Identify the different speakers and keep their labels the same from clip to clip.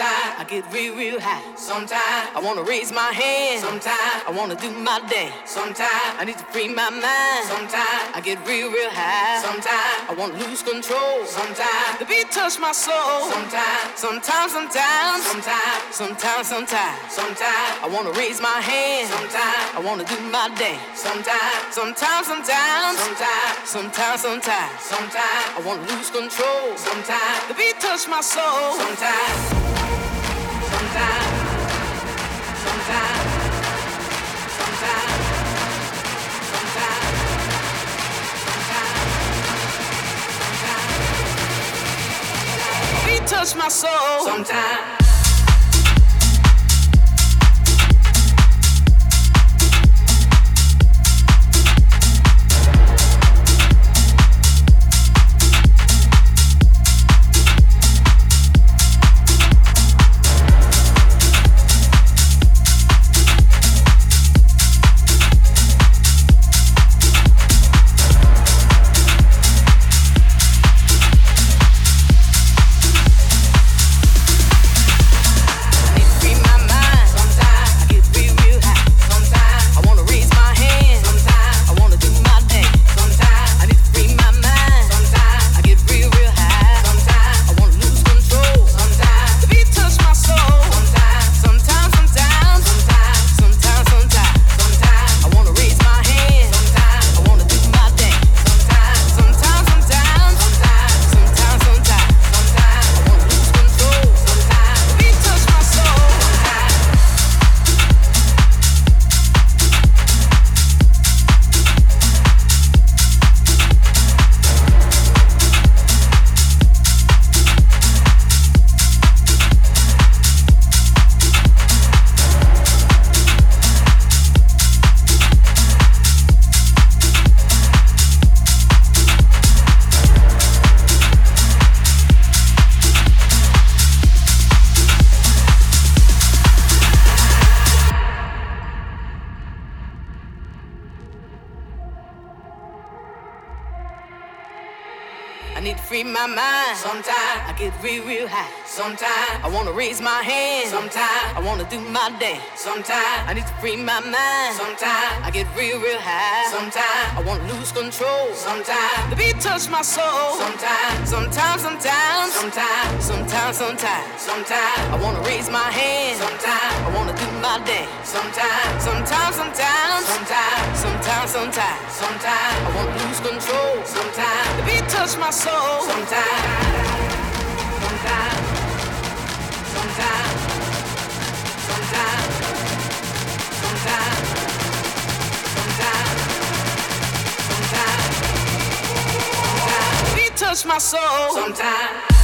Speaker 1: Sometimes I get real, real high. Sometimes I wanna raise my hand. Sometimes I wanna do my dance. Sometimes I need to free my mind. Sometimes I get real, real high. Sometimes I wanna lose control. Sometimes the beat touch my soul. Sometimes, sometimes, sometimes, sometimes, sometimes, sometimes, sometimes I wanna raise my hand. Sometimes I wanna do my dance. Sometimes, sometimes, sometimes, sometimes, sometimes, sometimes, sometimes I wanna lose control. Sometimes the beat touch my soul. Sometimes, sometimes, sometimes, sometimes, sometimes, sometimes. I get real, real Sometimes. Sometimes I wanna raise my hand. Sometimes I wanna do my dance. Sometimes I need to free my mind. Sometimes I get real, real high. Sometimes I wanna lose control. Sometimes the beat touch my soul. Sometimes, sometimes, sometimes, sometimes, sometimes, sometimes, sometimes I wanna raise my hand. Sometimes I wanna do my dance. Sometimes, sometimes, sometimes, sometimes, sometimes, sometimes, sometimes I wanna lose control. Sometimes the beat touch my soul. Sometimes. Touch my soul sometimes.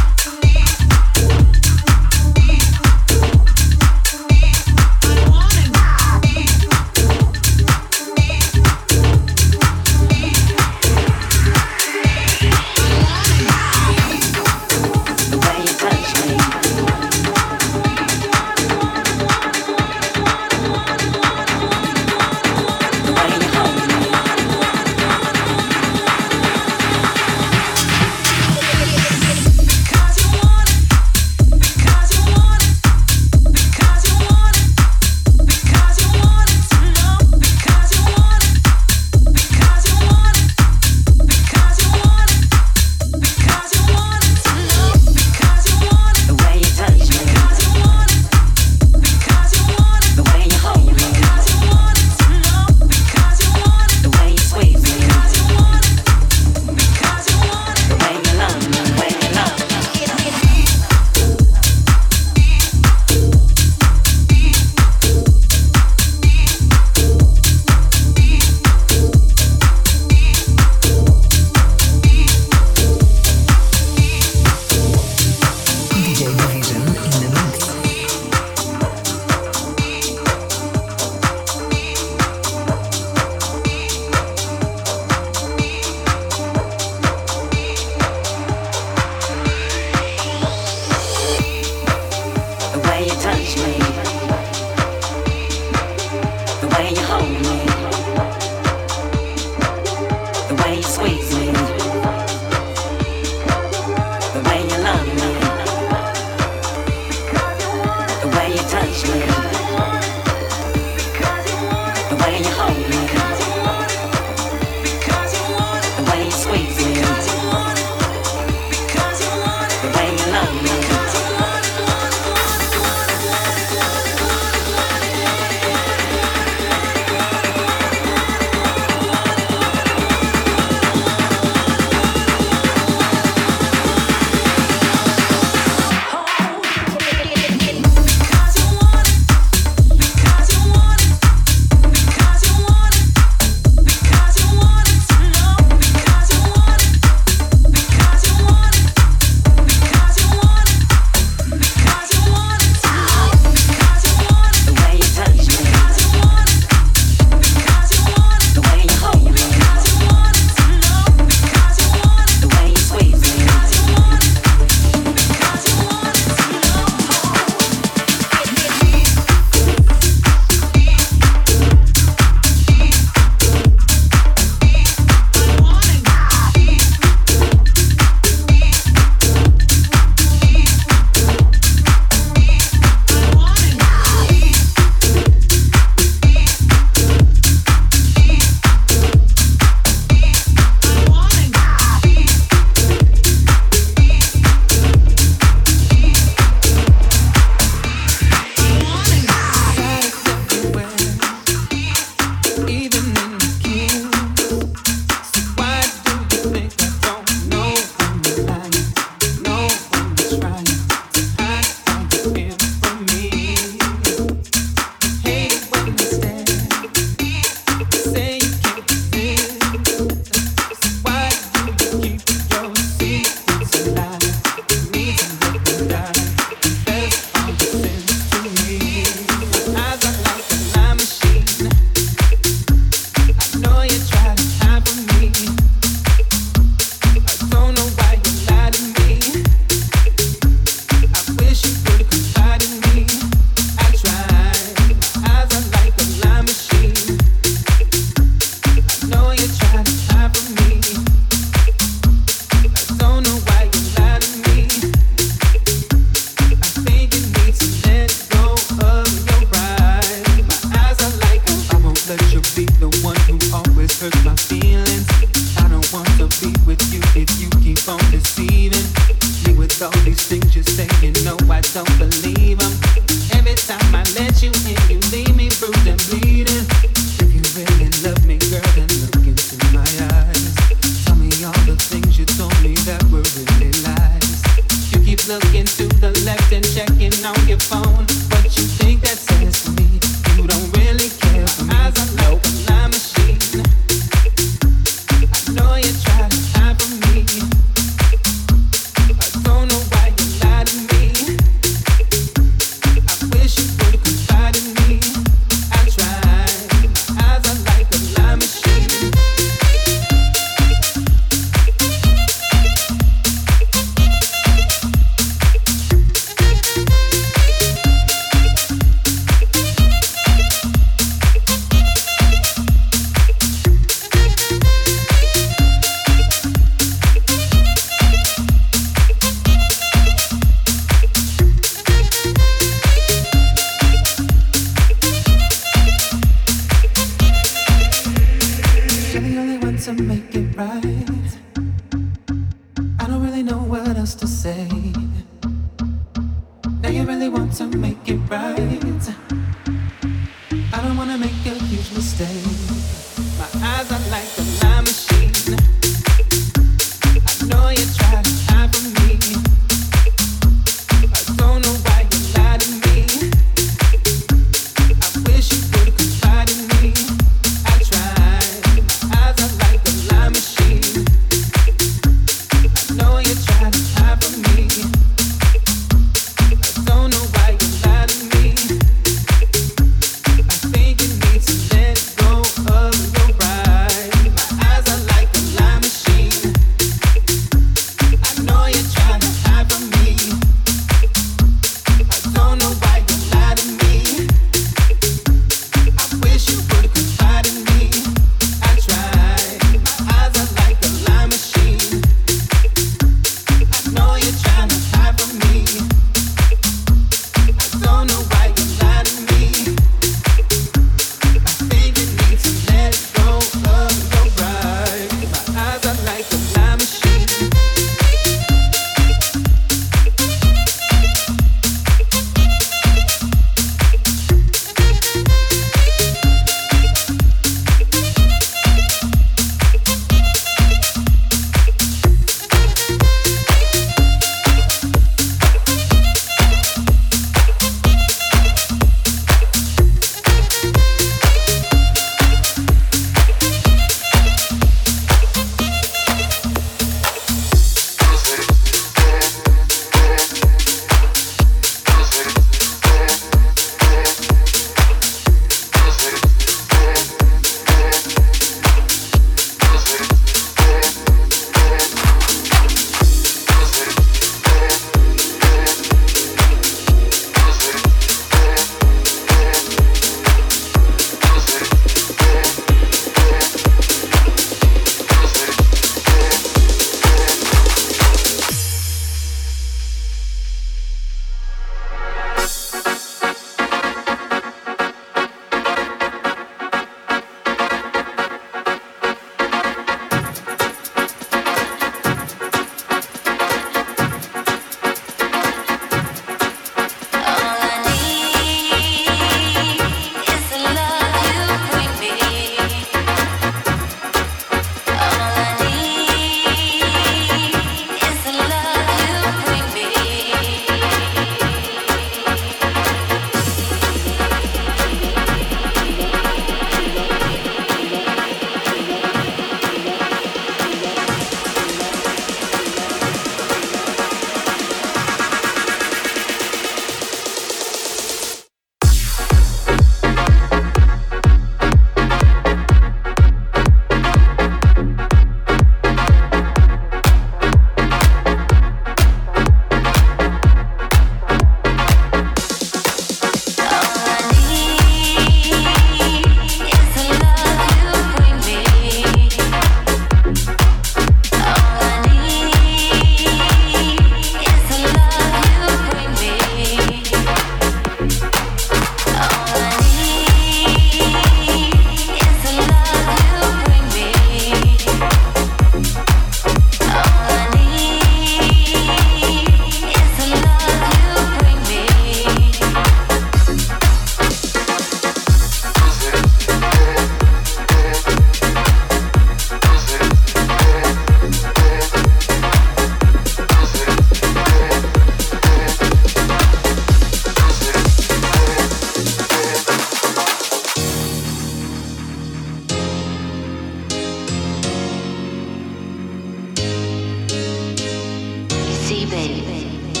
Speaker 1: baby.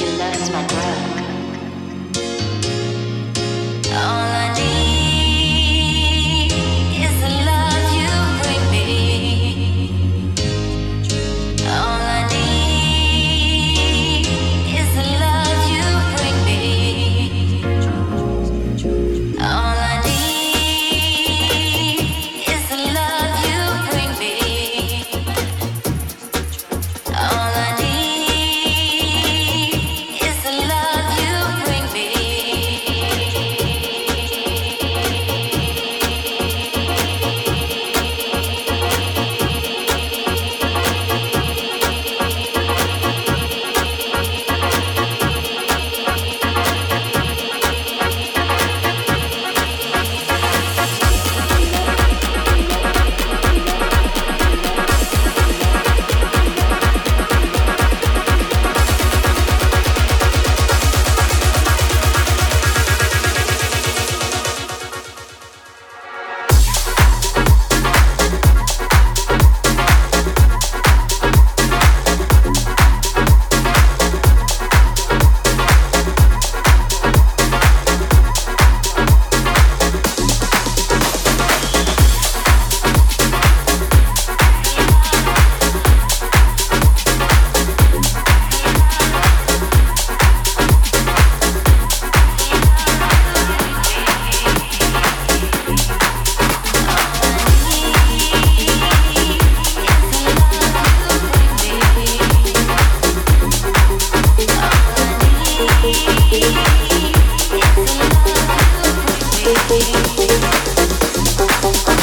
Speaker 2: You love's my drug.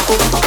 Speaker 2: couple.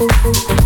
Speaker 2: You got my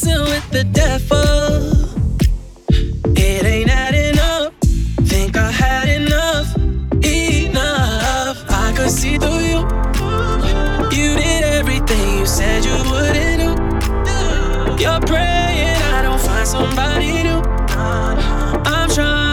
Speaker 2: dancing with the devil. It ain't adding up. Think I had enough, enough. I could see through you. You did everything you said you wouldn't do. You're praying I don't find somebody new. I'm trying.